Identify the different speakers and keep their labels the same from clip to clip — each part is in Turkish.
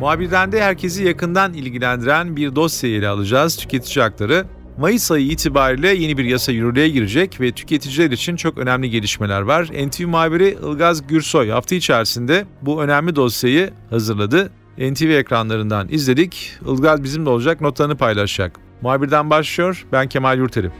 Speaker 1: Muhabirden de herkesi yakından ilgilendiren bir dosyayı ele alacağız. Tüketici hakları. Mayıs ayı itibariyle yeni bir yasa yürürlüğe girecek ve tüketiciler için çok önemli gelişmeler var. NTV muhabiri Ilgaz Gürsoy hafta içerisinde bu önemli dosyayı hazırladı. NTV ekranlarından izledik. Ilgaz bizimle olacak, notlarını paylaşacak. Muhabirden başlıyor, ben Kemal Yurterim.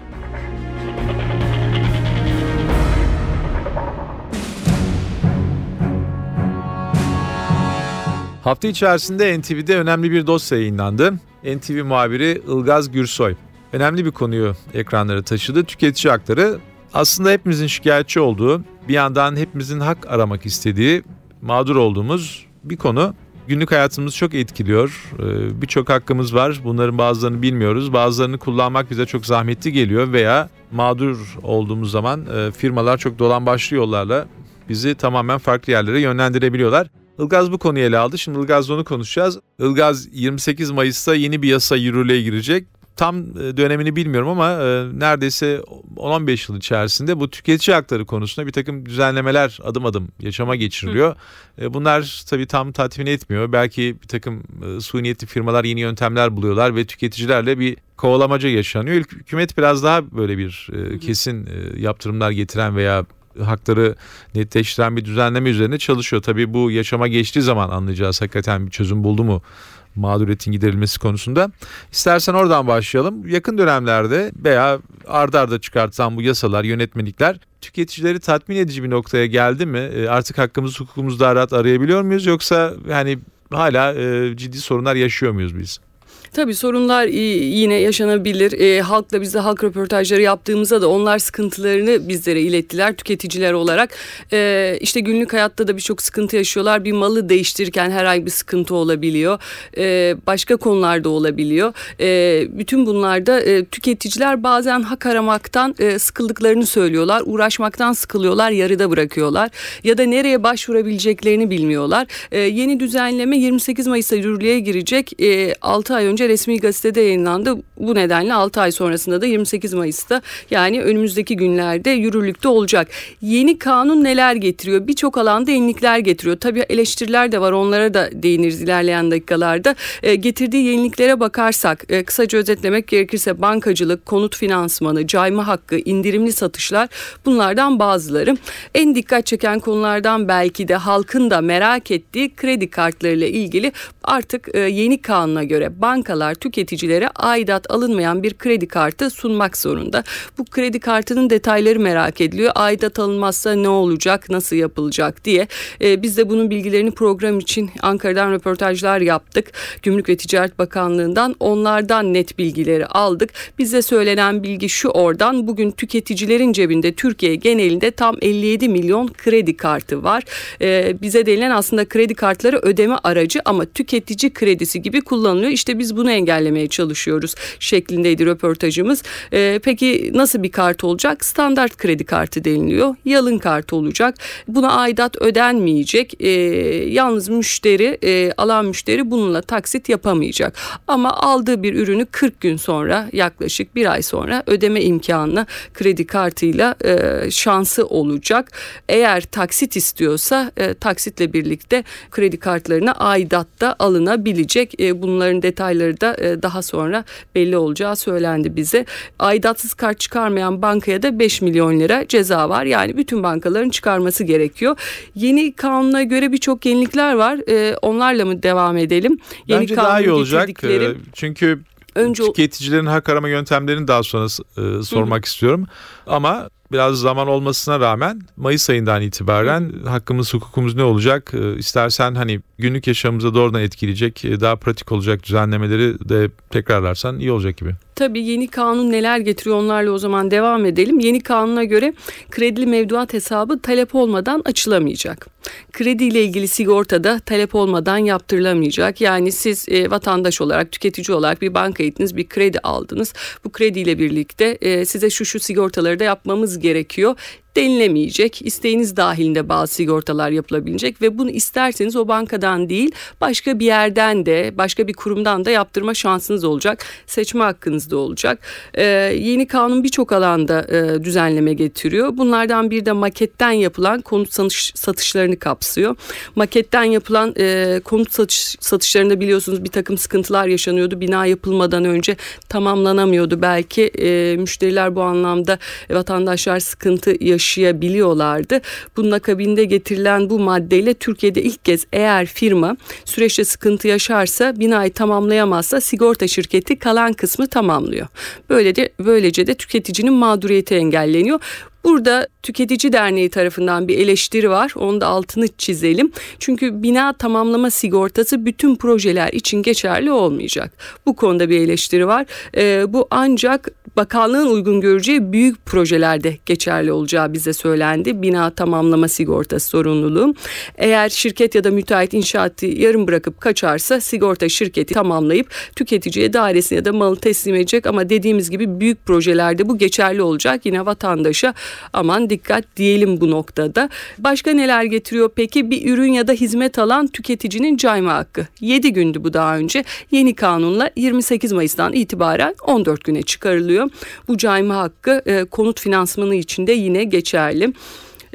Speaker 1: Hafta içerisinde NTV'de önemli bir dosya yayınlandı. NTV muhabiri Ilgaz Gürsoy önemli bir konuyu ekranlara taşıdı. Tüketici hakları aslında hepimizin şikayetçi olduğu, bir yandan hepimizin hak aramak istediği, mağdur olduğumuz bir konu. Günlük hayatımızı çok etkiliyor. Ee, birçok hakkımız var. Bunların bazılarını bilmiyoruz. Bazılarını kullanmak bize çok zahmetli geliyor veya mağdur olduğumuz zaman e, firmalar çok dolan başlı yollarla bizi tamamen farklı yerlere yönlendirebiliyorlar. Ilgaz bu konuyu ele aldı. Şimdi Ilgaz'la onu konuşacağız. Ilgaz 28 Mayıs'ta yeni bir yasa yürürlüğe girecek. Tam e, dönemini bilmiyorum ama e, neredeyse 10-15 yıl içerisinde bu tüketici hakları konusunda bir takım düzenlemeler adım adım yaşama geçiriliyor. Hı. Bunlar tabii tam tatmin etmiyor. Belki bir takım e, su niyetli firmalar yeni yöntemler buluyorlar ve tüketicilerle bir kovalamaca yaşanıyor. Hükümet biraz daha böyle bir kesin yaptırımlar getiren veya hakları netleştiren bir düzenleme üzerine çalışıyor. Tabii bu yaşama geçtiği zaman anlayacağız hakikaten bir çözüm buldu mu mağduriyetin giderilmesi konusunda. İstersen oradan başlayalım. Yakın dönemlerde veya ardarda arda çıkartılan bu yasalar, yönetmelikler tüketicileri tatmin edici bir noktaya geldi mi? E, artık hakkımızı hukukumuzu daha rahat arayabiliyor muyuz yoksa yani hala e, ciddi sorunlar yaşıyor muyuz biz?
Speaker 2: Tabii sorunlar yine yaşanabilir. E, halkla biz de halk röportajları yaptığımızda da onlar sıkıntılarını bizlere ilettiler tüketiciler olarak. E, işte günlük hayatta da birçok sıkıntı yaşıyorlar. Bir malı değiştirirken her ay bir sıkıntı olabiliyor. E, başka konularda olabiliyor. E, bütün bunlarda e, tüketiciler bazen hak aramaktan e, sıkıldıklarını söylüyorlar. Uğraşmaktan sıkılıyorlar, yarıda bırakıyorlar. Ya da nereye başvurabileceklerini bilmiyorlar. E, yeni düzenleme 28 Mayıs'ta yürürlüğe girecek. E, 6 ay önce önce resmi gazetede yayınlandı. Bu nedenle 6 ay sonrasında da 28 Mayıs'ta yani önümüzdeki günlerde yürürlükte olacak. Yeni kanun neler getiriyor? Birçok alanda yenilikler getiriyor. Tabii eleştiriler de var onlara da değiniriz ilerleyen dakikalarda. E, getirdiği yeniliklere bakarsak e, kısaca özetlemek gerekirse bankacılık, konut finansmanı, cayma hakkı, indirimli satışlar bunlardan bazıları. En dikkat çeken konulardan belki de halkın da merak ettiği kredi kartlarıyla ilgili artık e, yeni kanuna göre banka bankalar tüketicilere aidat alınmayan bir kredi kartı sunmak zorunda. Bu kredi kartının detayları merak ediliyor. Aidat alınmazsa ne olacak, nasıl yapılacak diye. E, biz de bunun bilgilerini program için Ankara'dan röportajlar yaptık. Gümrük ve Ticaret Bakanlığı'ndan onlardan net bilgileri aldık. Bize söylenen bilgi şu oradan bugün tüketicilerin cebinde Türkiye genelinde tam 57 milyon kredi kartı var. E, bize denilen aslında kredi kartları ödeme aracı ama tüketici kredisi gibi kullanılıyor. İşte biz bu bunu engellemeye çalışıyoruz şeklindeydi röportajımız. E, peki nasıl bir kart olacak? Standart kredi kartı deniliyor. Yalın kart olacak. Buna aidat ödenmeyecek. E, yalnız müşteri, e, alan müşteri bununla taksit yapamayacak. Ama aldığı bir ürünü 40 gün sonra yaklaşık bir ay sonra ödeme imkanına kredi kartıyla e, şansı olacak. Eğer taksit istiyorsa e, taksitle birlikte kredi kartlarına aidat da alınabilecek. E, bunların detayları miktarları da e, daha sonra belli olacağı söylendi bize. Aidatsız kart çıkarmayan bankaya da 5 milyon lira ceza var. Yani bütün bankaların çıkarması gerekiyor. Yeni kanuna göre birçok yenilikler var. E, onlarla mı devam edelim?
Speaker 1: Yeni Bence daha iyi olacak. E, çünkü Önce tüketicilerin hak arama yöntemlerini daha sonra e, sormak Hı. istiyorum. Ama biraz zaman olmasına rağmen Mayıs ayından itibaren hakkımız hukukumuz ne olacak? Ee, İstersen hani günlük yaşamımıza doğrudan etkileyecek e, daha pratik olacak düzenlemeleri de tekrarlarsan iyi olacak gibi.
Speaker 2: Tabii yeni kanun neler getiriyor onlarla o zaman devam edelim. Yeni kanuna göre kredili mevduat hesabı talep olmadan açılamayacak. Kredi ile ilgili sigorta da talep olmadan yaptırılamayacak. Yani siz e, vatandaş olarak, tüketici olarak bir banka gittiniz, bir kredi aldınız. Bu krediyle birlikte e, size şu şu sigortaları da yapmamız gerekiyor denilemeyecek. İsteğiniz dahilinde bazı sigortalar yapılabilecek ve bunu isterseniz o bankadan değil başka bir yerden de başka bir kurumdan da yaptırma şansınız olacak. Seçme hakkınız da olacak. Ee, yeni kanun birçok alanda e, düzenleme getiriyor. Bunlardan bir de maketten yapılan konut satış, satışlarını kapsıyor. Maketten yapılan e, konut satış, satışlarında biliyorsunuz bir takım sıkıntılar yaşanıyordu. Bina yapılmadan önce tamamlanamıyordu. Belki e, müşteriler bu anlamda vatandaşlar sıkıntı yaşıyordu yaşayabiliyorlardı. Bunun akabinde getirilen bu maddeyle Türkiye'de ilk kez eğer firma süreçte sıkıntı yaşarsa binayı tamamlayamazsa sigorta şirketi kalan kısmı tamamlıyor. Böyle böylece de tüketicinin mağduriyeti engelleniyor. Burada Tüketici Derneği tarafından bir eleştiri var. Onu da altını çizelim. Çünkü bina tamamlama sigortası bütün projeler için geçerli olmayacak. Bu konuda bir eleştiri var. E, bu ancak bakanlığın uygun göreceği büyük projelerde geçerli olacağı bize söylendi. Bina tamamlama sigortası sorumluluğu. Eğer şirket ya da müteahhit inşaatı yarım bırakıp kaçarsa sigorta şirketi tamamlayıp tüketiciye dairesini ya da malı teslim edecek ama dediğimiz gibi büyük projelerde bu geçerli olacak. Yine vatandaşa aman dikkat diyelim bu noktada. Başka neler getiriyor peki? Bir ürün ya da hizmet alan tüketicinin cayma hakkı. 7 gündü bu daha önce. Yeni kanunla 28 Mayıs'tan itibaren 14 güne çıkarılıyor. Bu cayma hakkı e, konut finansmanı içinde yine geçerli.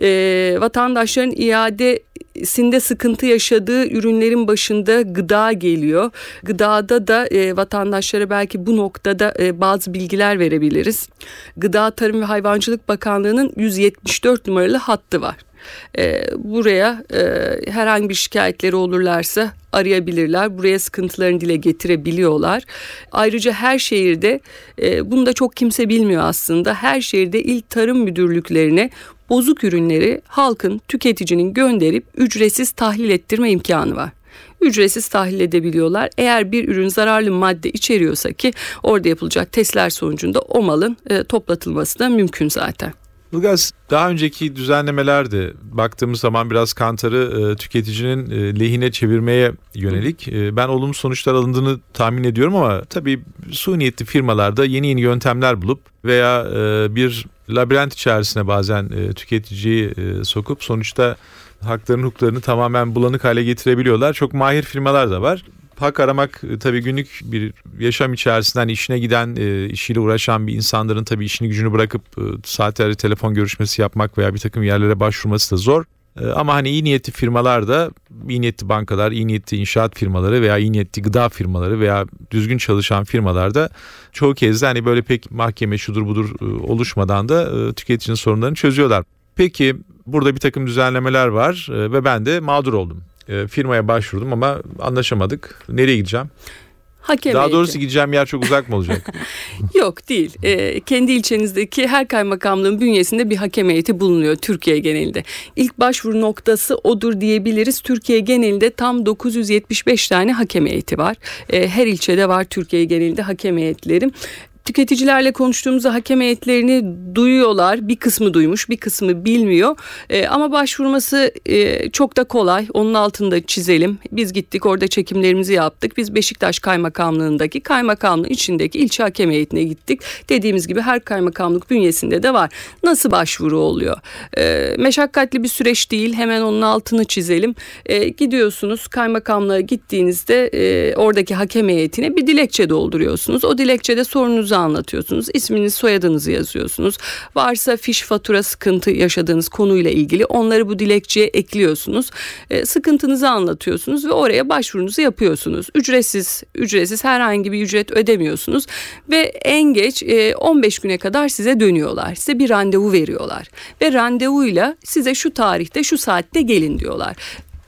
Speaker 2: E, vatandaşların iade sinde sıkıntı yaşadığı ürünlerin başında gıda geliyor. Gıdada da e, vatandaşlara belki bu noktada e, bazı bilgiler verebiliriz. Gıda Tarım ve Hayvancılık Bakanlığı'nın 174 numaralı hattı var. E, buraya e, herhangi bir şikayetleri olurlarsa arayabilirler. Buraya sıkıntılarını dile getirebiliyorlar. Ayrıca her şehirde e, bunu da çok kimse bilmiyor aslında. Her şehirde il tarım müdürlüklerine bozuk ürünleri halkın, tüketicinin gönderip ücretsiz tahlil ettirme imkanı var ücretsiz tahlil edebiliyorlar. Eğer bir ürün zararlı madde içeriyorsa ki orada yapılacak testler sonucunda o malın e, toplatılması da mümkün zaten.
Speaker 1: Ilgaz daha önceki düzenlemelerde baktığımız zaman biraz kantarı e, tüketicinin e, lehine çevirmeye yönelik. E, ben olumlu sonuçlar alındığını tahmin ediyorum ama tabii su niyetli firmalarda yeni yeni yöntemler bulup veya e, bir labirent içerisine bazen e, tüketiciyi e, sokup sonuçta haklarını hukuklarını tamamen bulanık hale getirebiliyorlar. Çok mahir firmalar da var hak aramak e, tabii günlük bir yaşam içerisinden işine giden, e, işiyle uğraşan bir insanların tabii işini gücünü bırakıp e, saatlerce telefon görüşmesi yapmak veya bir takım yerlere başvurması da zor. Ama hani iyi niyetli firmalar da, iyi niyetli bankalar, iyi niyetli inşaat firmaları veya iyi niyetli gıda firmaları veya düzgün çalışan firmalar da çoğu kez de hani böyle pek mahkeme şudur budur oluşmadan da tüketicinin sorunlarını çözüyorlar. Peki burada bir takım düzenlemeler var ve ben de mağdur oldum e, firmaya başvurdum ama anlaşamadık. Nereye gideceğim?
Speaker 2: Hakem
Speaker 1: Daha doğrusu gideceğim yer çok uzak mı olacak?
Speaker 2: Yok değil. E, kendi ilçenizdeki her kaymakamlığın bünyesinde bir hakem heyeti bulunuyor Türkiye genelinde. İlk başvuru noktası odur diyebiliriz. Türkiye genelinde tam 975 tane hakem heyeti var. E, her ilçede var Türkiye genelinde hakem heyetleri tüketicilerle konuştuğumuzda hakem heyetlerini duyuyorlar. Bir kısmı duymuş, bir kısmı bilmiyor. E, ama başvurması e, çok da kolay. Onun altında çizelim. Biz gittik orada çekimlerimizi yaptık. Biz Beşiktaş Kaymakamlığındaki kaymakamlığın içindeki ilçe hakem heyetine gittik. Dediğimiz gibi her kaymakamlık bünyesinde de var. Nasıl başvuru oluyor? E, meşakkatli bir süreç değil. Hemen onun altını çizelim. E, gidiyorsunuz kaymakamlığa gittiğinizde e, oradaki hakem heyetine bir dilekçe dolduruyorsunuz. O dilekçede sorunuzu sorunuzu anlatıyorsunuz. İsminiz, soyadınızı yazıyorsunuz. Varsa fiş fatura sıkıntı yaşadığınız konuyla ilgili onları bu dilekçeye ekliyorsunuz. E, sıkıntınızı anlatıyorsunuz ve oraya başvurunuzu yapıyorsunuz. Ücretsiz, ücretsiz herhangi bir ücret ödemiyorsunuz ve en geç e, 15 güne kadar size dönüyorlar. Size bir randevu veriyorlar ve randevuyla size şu tarihte şu saatte gelin diyorlar.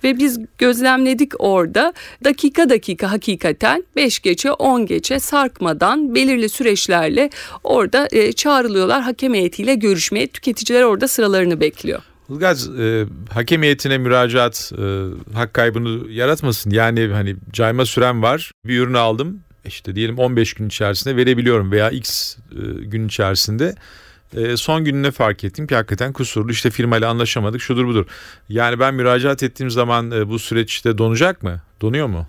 Speaker 2: Ve biz gözlemledik orada dakika dakika hakikaten 5 geçe 10 geçe sarkmadan belirli süreçlerle orada e, çağrılıyorlar hakem heyetiyle görüşmeye. Tüketiciler orada sıralarını bekliyor.
Speaker 1: Ilgaz e, hakem heyetine müracaat e, hak kaybını yaratmasın. Yani hani cayma süren var. Bir ürünü aldım. İşte diyelim 15 gün içerisinde verebiliyorum veya X e, gün içerisinde. E, son gününe fark ettim ki hakikaten kusurlu. İşte firmayla anlaşamadık şudur budur. Yani ben müracaat ettiğim zaman e, bu süreçte donacak mı? Donuyor mu?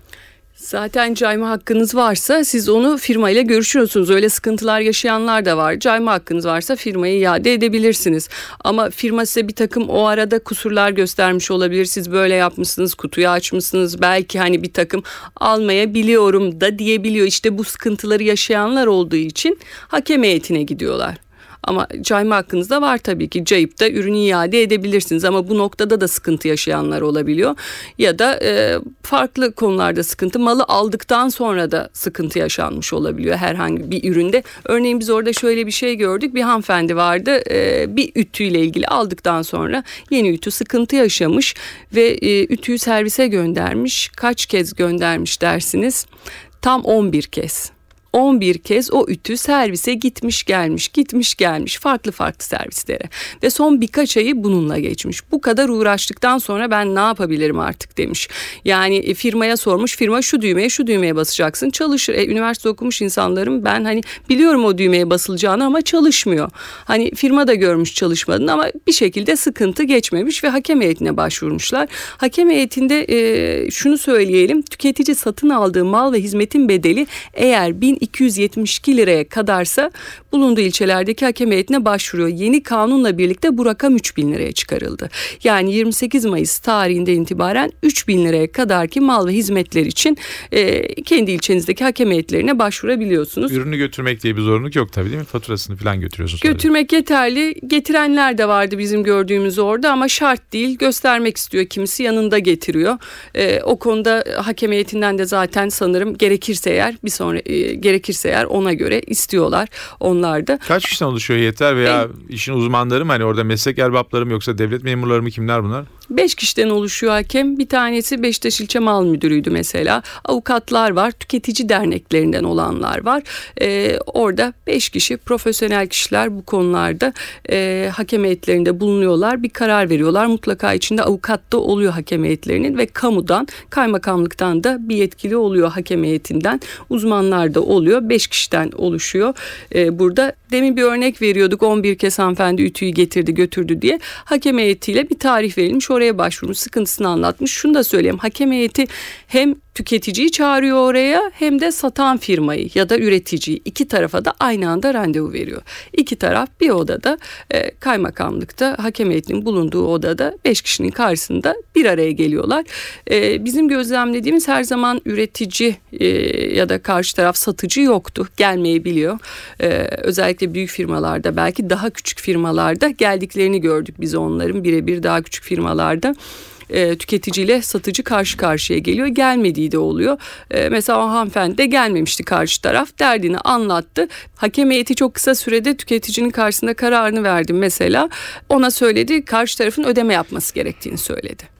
Speaker 2: Zaten cayma hakkınız varsa siz onu firmayla görüşüyorsunuz. Öyle sıkıntılar yaşayanlar da var. Cayma hakkınız varsa firmayı iade edebilirsiniz. Ama firma size bir takım o arada kusurlar göstermiş olabilir. Siz böyle yapmışsınız, kutuyu açmışsınız. Belki hani bir takım almayabiliyorum da diyebiliyor. İşte bu sıkıntıları yaşayanlar olduğu için hakem heyetine gidiyorlar. Ama cayma hakkınız da var tabii ki. Cayıp da ürünü iade edebilirsiniz ama bu noktada da sıkıntı yaşayanlar olabiliyor. Ya da e, farklı konularda sıkıntı malı aldıktan sonra da sıkıntı yaşanmış olabiliyor herhangi bir üründe. Örneğin biz orada şöyle bir şey gördük. Bir hanımefendi vardı e, bir ütüyle ilgili aldıktan sonra yeni ütü sıkıntı yaşamış ve e, ütüyü servise göndermiş. Kaç kez göndermiş dersiniz? Tam 11 kez. 11 kez o ütü servise gitmiş gelmiş gitmiş gelmiş farklı farklı servislere ve son birkaç ayı bununla geçmiş. Bu kadar uğraştıktan sonra ben ne yapabilirim artık demiş. Yani e, firmaya sormuş firma şu düğmeye şu düğmeye basacaksın çalışır. E, üniversite okumuş insanlarım ben hani biliyorum o düğmeye basılacağını ama çalışmıyor. Hani firma da görmüş çalışmadığını ama bir şekilde sıkıntı geçmemiş ve hakem heyetine başvurmuşlar. Hakem heyetinde e, şunu söyleyelim tüketici satın aldığı mal ve hizmetin bedeli eğer 1000 272 liraya kadarsa bulunduğu ilçelerdeki hakem heyetine başvuruyor. Yeni kanunla birlikte bu rakam 3000 liraya çıkarıldı. Yani 28 Mayıs tarihinde itibaren 3000 liraya kadarki mal ve hizmetler için e, kendi ilçenizdeki hakem heyetlerine başvurabiliyorsunuz.
Speaker 1: Ürünü götürmek diye bir zorunluluk yok tabii değil mi? Faturasını falan götürüyorsunuz. Sadece.
Speaker 2: Götürmek yeterli. Getirenler de vardı bizim gördüğümüz orada ama şart değil. Göstermek istiyor kimisi yanında getiriyor. E, o konuda hakem heyetinden de zaten sanırım gerekirse eğer bir sonra e, gerekirse eğer ona göre istiyorlar onlar da.
Speaker 1: Kaç kişiden oluşuyor heyetler veya ben, işin uzmanları mı? Hani orada meslek erbapları mı yoksa devlet memurları mı kimler bunlar?
Speaker 2: Beş kişiden oluşuyor hakem. Bir tanesi Beşiktaş İlçe Mal Müdürü'ydü mesela. Avukatlar var, tüketici derneklerinden olanlar var. Ee, orada beş kişi profesyonel kişiler bu konularda e, hakem heyetlerinde bulunuyorlar. Bir karar veriyorlar. Mutlaka içinde avukat da oluyor hakem heyetlerinin ve kamudan, kaymakamlıktan da bir yetkili oluyor hakem heyetinden. Uzmanlar da oluyor. Beş kişiden oluşuyor. Ee, burada demin bir örnek veriyorduk. 11 kez hanımefendi ütüyü getirdi götürdü diye. Hakem heyetiyle bir tarih verilmiş. Oraya başvurmuş sıkıntısını anlatmış. Şunu da söyleyeyim hakem heyeti hem tüketiciyi çağırıyor oraya hem de satan firmayı ya da üreticiyi iki tarafa da aynı anda randevu veriyor. İki taraf bir odada e, kaymakamlıkta hakem heyetinin bulunduğu odada beş kişinin karşısında bir araya geliyorlar. E, bizim gözlemlediğimiz her zaman üretici e, ya da karşı taraf satıcı yoktu gelmeyebiliyor. E, özellikle büyük firmalarda belki daha küçük firmalarda geldiklerini gördük biz onların birebir daha küçük firmalarda e, tüketiciyle satıcı karşı karşıya geliyor. Gelmediği de oluyor. E, mesela o hanımefendi de gelmemişti karşı taraf. Derdini anlattı. Hakem heyeti çok kısa sürede tüketicinin karşısında kararını verdi mesela. Ona söyledi karşı tarafın ödeme yapması gerektiğini söyledi.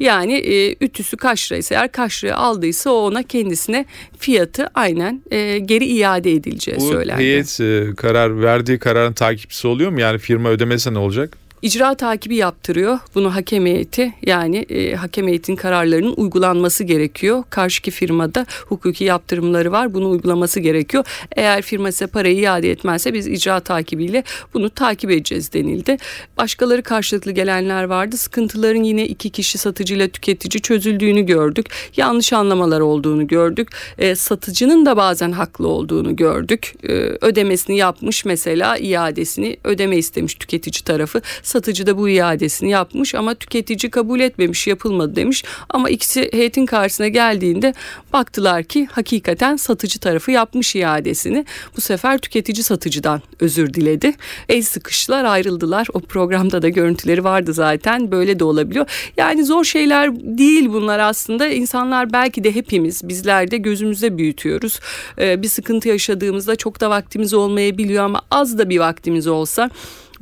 Speaker 2: Yani e, ütüsü kaç liraysa eğer kaç liraya aldıysa o ona kendisine fiyatı aynen e, geri iade edileceği
Speaker 1: Bu
Speaker 2: söylendi.
Speaker 1: Bu heyet e, karar verdiği kararın takipçisi oluyor mu? Yani firma ödemese ne olacak?
Speaker 2: İcra takibi yaptırıyor. Bunu hakem heyeti yani e, hakem heyetin kararlarının uygulanması gerekiyor. Karşıki firmada hukuki yaptırımları var. Bunu uygulaması gerekiyor. Eğer firma ise parayı iade etmezse biz icra takibiyle bunu takip edeceğiz denildi. Başkaları karşılıklı gelenler vardı. Sıkıntıların yine iki kişi satıcıyla tüketici çözüldüğünü gördük. Yanlış anlamalar olduğunu gördük. E, satıcının da bazen haklı olduğunu gördük. E, ödemesini yapmış mesela iadesini ödeme istemiş tüketici tarafı Satıcı da bu iadesini yapmış ama tüketici kabul etmemiş yapılmadı demiş. Ama ikisi heyetin karşısına geldiğinde baktılar ki hakikaten satıcı tarafı yapmış iadesini. Bu sefer tüketici satıcıdan özür diledi. El sıkıştılar ayrıldılar. O programda da görüntüleri vardı zaten. Böyle de olabiliyor. Yani zor şeyler değil bunlar aslında. İnsanlar belki de hepimiz bizler de gözümüzde büyütüyoruz. Ee, bir sıkıntı yaşadığımızda çok da vaktimiz olmayabiliyor ama az da bir vaktimiz olsa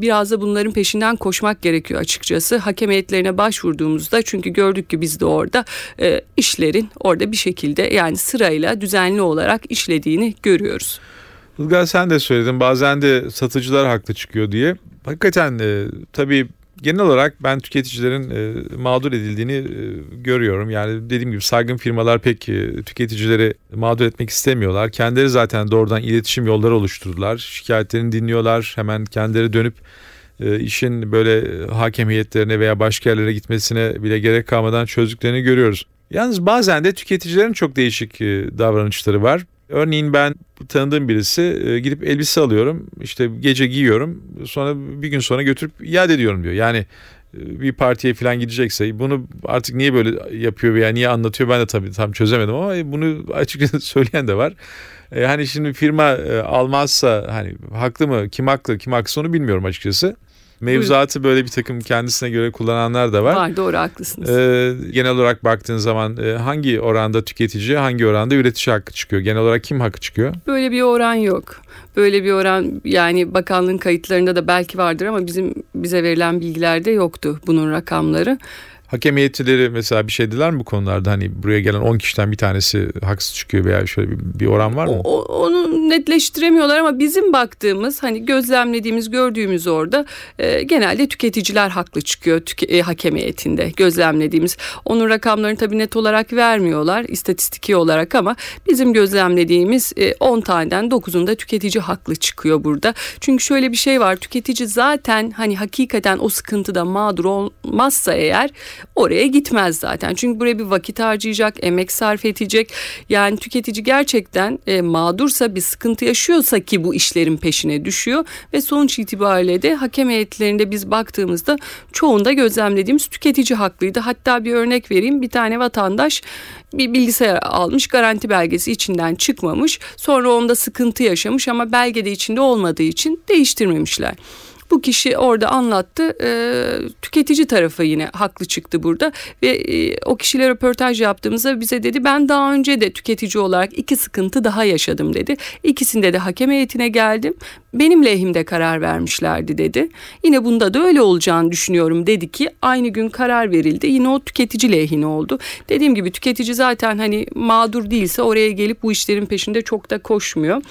Speaker 2: Biraz da bunların peşinden koşmak gerekiyor açıkçası. Hakem heyetlerine başvurduğumuzda çünkü gördük ki biz de orada e, işlerin orada bir şekilde yani sırayla düzenli olarak işlediğini görüyoruz.
Speaker 1: Ilgaz sen de söyledin bazen de satıcılar haklı çıkıyor diye. Hakikaten e, tabii genel olarak ben tüketicilerin e, mağdur edildiğini e, görüyorum. Yani dediğim gibi saygın firmalar pek e, tüketicileri mağdur etmek istemiyorlar. Kendileri zaten doğrudan iletişim yolları oluşturdular. Şikayetlerini dinliyorlar. Hemen kendileri dönüp e, işin böyle hakem heyetlerine veya başka yerlere gitmesine bile gerek kalmadan çözdüklerini görüyoruz. Yalnız bazen de tüketicilerin çok değişik e, davranışları var. Örneğin ben tanıdığım birisi e, gidip elbise alıyorum işte gece giyiyorum sonra bir gün sonra götürüp iade ediyorum diyor. Yani e, bir partiye falan gidecekse bunu artık niye böyle yapıyor veya niye anlatıyor ben de tabii tam çözemedim ama bunu açıkçası söyleyen de var. E, hani şimdi firma e, almazsa hani haklı mı kim haklı kim haksız onu bilmiyorum açıkçası. Mevzuatı böyle bir takım kendisine göre kullananlar da var.
Speaker 2: Var doğru haklısınız.
Speaker 1: Ee, genel olarak baktığın zaman e, hangi oranda tüketici, hangi oranda üretici hakkı çıkıyor? Genel olarak kim hakkı çıkıyor?
Speaker 2: Böyle bir oran yok. Böyle bir oran yani bakanlığın kayıtlarında da belki vardır ama bizim bize verilen bilgilerde yoktu bunun rakamları.
Speaker 1: Hakem heyetçileri mesela bir şey dediler mi bu konularda? Hani buraya gelen 10 kişiden bir tanesi haksız çıkıyor veya şöyle bir, bir oran var mı?
Speaker 2: O, onu netleştiremiyorlar ama bizim baktığımız hani gözlemlediğimiz gördüğümüz orada e, genelde tüketiciler haklı çıkıyor tüke, e, hakem heyetinde gözlemlediğimiz. Onun rakamlarını tabii net olarak vermiyorlar istatistiki olarak ama bizim gözlemlediğimiz e, 10 taneden 9'unda tüketici haklı çıkıyor burada. Çünkü şöyle bir şey var tüketici zaten hani hakikaten o sıkıntıda mağdur olmazsa eğer oraya gitmez zaten. Çünkü buraya bir vakit harcayacak, emek sarf edecek. Yani tüketici gerçekten e, mağdursa bir sıkıntı yaşıyorsa ki bu işlerin peşine düşüyor ve sonuç itibariyle de hakem heyetlerinde biz baktığımızda çoğunda gözlemlediğimiz tüketici haklıydı. Hatta bir örnek vereyim. Bir tane vatandaş bir bilgisayar almış garanti belgesi içinden çıkmamış sonra onda sıkıntı yaşamış ama belgede içinde olmadığı için değiştirmemişler. Bu kişi orada anlattı. E, tüketici tarafı yine haklı çıktı burada ve e, o kişiyle röportaj yaptığımızda bize dedi ben daha önce de tüketici olarak iki sıkıntı daha yaşadım dedi. İkisinde de hakem heyetine geldim. Benim lehimde karar vermişlerdi dedi. Yine bunda da öyle olacağını düşünüyorum dedi ki aynı gün karar verildi. Yine o tüketici lehine oldu. Dediğim gibi tüketici zaten hani mağdur değilse oraya gelip bu işlerin peşinde çok da koşmuyor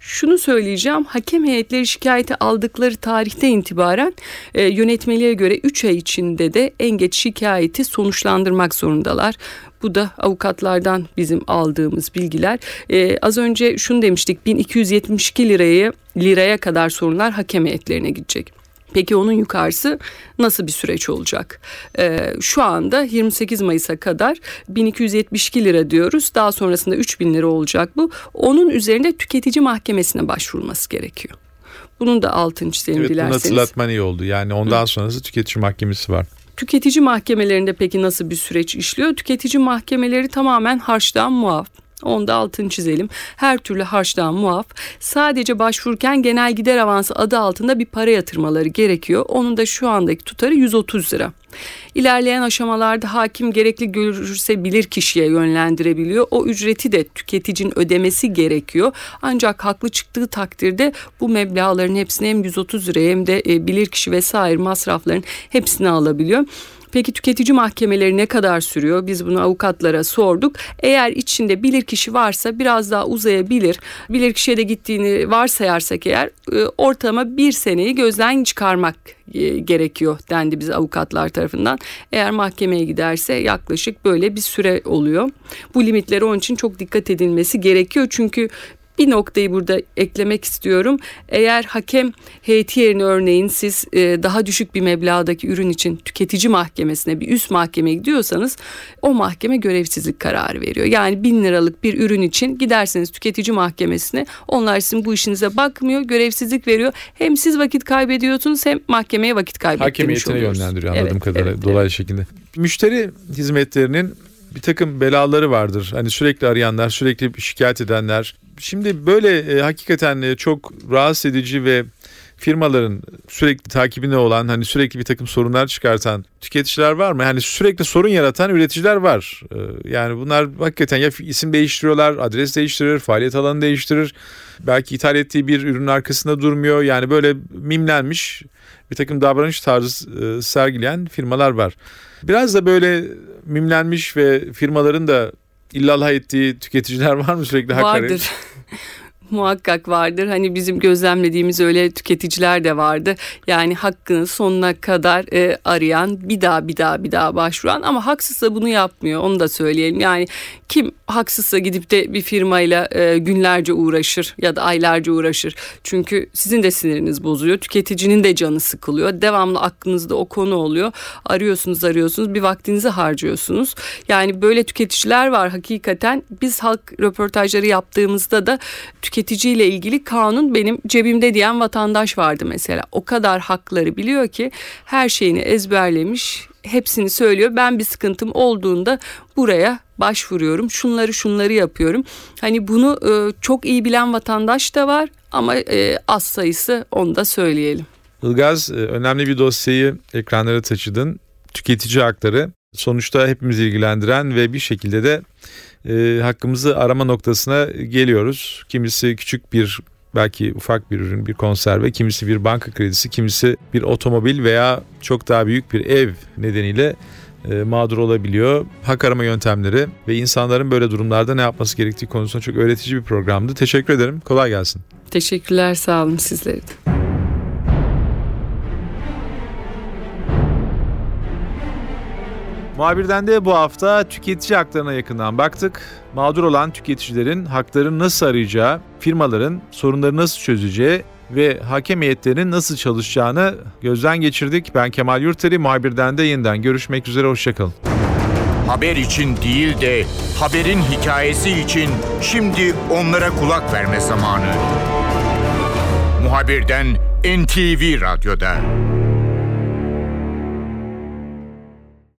Speaker 2: şunu söyleyeceğim. Hakem heyetleri şikayeti aldıkları tarihte itibaren e, yönetmeliğe göre 3 ay içinde de en geç şikayeti sonuçlandırmak zorundalar. Bu da avukatlardan bizim aldığımız bilgiler. Ee, az önce şunu demiştik 1272 liraya liraya kadar sorunlar hakem heyetlerine gidecek. Peki onun yukarısı nasıl bir süreç olacak? Ee, şu anda 28 Mayıs'a kadar 1272 lira diyoruz. Daha sonrasında 3000 lira olacak bu. Onun üzerinde tüketici mahkemesine başvurulması gerekiyor. Bunun da altını çizelim
Speaker 1: evet,
Speaker 2: dilerseniz.
Speaker 1: Evet bunu hatırlatman iyi oldu. Yani ondan Hı. sonrası tüketici mahkemesi var.
Speaker 2: Tüketici mahkemelerinde peki nasıl bir süreç işliyor? Tüketici mahkemeleri tamamen harçtan muaf. Onda altını çizelim. Her türlü harçtan muaf. Sadece başvururken genel gider avansı adı altında bir para yatırmaları gerekiyor. Onun da şu andaki tutarı 130 lira. İlerleyen aşamalarda hakim gerekli görürse bilir kişiye yönlendirebiliyor. O ücreti de tüketicinin ödemesi gerekiyor. Ancak haklı çıktığı takdirde bu meblağların hepsini hem 130 liraya hem de e, bilir kişi vesaire masrafların hepsini alabiliyor. Peki tüketici mahkemeleri ne kadar sürüyor? Biz bunu avukatlara sorduk. Eğer içinde bilirkişi varsa biraz daha uzayabilir. Bilirkişiye de gittiğini varsayarsak eğer e, ortalama bir seneyi gözden çıkarmak e, gerekiyor dendi bize avukatlar tarafından. Eğer mahkemeye giderse yaklaşık böyle bir süre oluyor. Bu limitleri onun için çok dikkat edilmesi gerekiyor. Çünkü bir noktayı burada eklemek istiyorum. Eğer hakem heyeti yerine örneğin siz e, daha düşük bir meblağdaki ürün için tüketici mahkemesine bir üst mahkemeye gidiyorsanız o mahkeme görevsizlik kararı veriyor. Yani bin liralık bir ürün için giderseniz tüketici mahkemesine onlar sizin bu işinize bakmıyor görevsizlik veriyor. Hem siz vakit kaybediyorsunuz hem mahkemeye vakit kaybettirmiş
Speaker 1: Hakem
Speaker 2: oluyorsunuz.
Speaker 1: yönlendiriyor anladığım
Speaker 2: evet,
Speaker 1: kadarıyla
Speaker 2: evet,
Speaker 1: dolaylı
Speaker 2: evet.
Speaker 1: şekilde. Müşteri hizmetlerinin bir takım belaları vardır. Hani sürekli arayanlar, sürekli şikayet edenler. Şimdi böyle e, hakikaten e, çok rahatsız edici ve firmaların sürekli takibinde olan hani sürekli bir takım sorunlar çıkartan tüketiciler var mı? Yani sürekli sorun yaratan üreticiler var. Ee, Yani bunlar hakikaten ya isim değiştiriyorlar, adres değiştirir, faaliyet alanı değiştirir. Belki ithal ettiği bir ürünün arkasında durmuyor. Yani böyle mimlenmiş bir takım davranış tarzı e, sergileyen firmalar var. Biraz da böyle mimlenmiş ve firmaların da illallah ettiği tüketiciler var mı sürekli hakaret?
Speaker 2: Vardır. Muhakkak vardır. Hani bizim gözlemlediğimiz öyle tüketiciler de vardı. Yani hakkını sonuna kadar e, arayan, bir daha bir daha bir daha başvuran ama haksızsa bunu yapmıyor. Onu da söyleyelim. Yani kim haksızsa gidip de bir firmayla e, günlerce uğraşır ya da aylarca uğraşır. Çünkü sizin de siniriniz bozuyor. Tüketicinin de canı sıkılıyor. Devamlı aklınızda o konu oluyor. Arıyorsunuz, arıyorsunuz. Bir vaktinizi harcıyorsunuz. Yani böyle tüketiciler var hakikaten. Biz halk röportajları yaptığımızda da tüketiciyle ilgili kanun benim cebimde diyen vatandaş vardı mesela. O kadar hakları biliyor ki her şeyini ezberlemiş, hepsini söylüyor. Ben bir sıkıntım olduğunda buraya başvuruyorum. Şunları şunları yapıyorum. Hani bunu e, çok iyi bilen vatandaş da var ama e, az sayısı onu da söyleyelim.
Speaker 1: Ilgaz e, önemli bir dosyayı ekranlara taşıdın. Tüketici hakları sonuçta hepimizi ilgilendiren ve bir şekilde de e, hakkımızı arama noktasına geliyoruz. Kimisi küçük bir belki ufak bir ürün, bir konserve, kimisi bir banka kredisi, kimisi bir otomobil veya çok daha büyük bir ev nedeniyle e, mağdur olabiliyor. Hak arama yöntemleri ve insanların böyle durumlarda ne yapması gerektiği konusunda çok öğretici bir programdı. Teşekkür ederim. Kolay gelsin.
Speaker 2: Teşekkürler sağ olun sizlere de.
Speaker 1: Muhabirden de bu hafta tüketici haklarına yakından baktık. Mağdur olan tüketicilerin haklarını nasıl arayacağı, firmaların sorunları nasıl çözeceği ve hakem heyetlerinin nasıl çalışacağını gözden geçirdik. Ben Kemal Yurteri, muhabirden de yeniden görüşmek üzere, hoşçakalın.
Speaker 3: Haber için değil de haberin hikayesi için şimdi onlara kulak verme zamanı. Muhabirden NTV Radyo'da.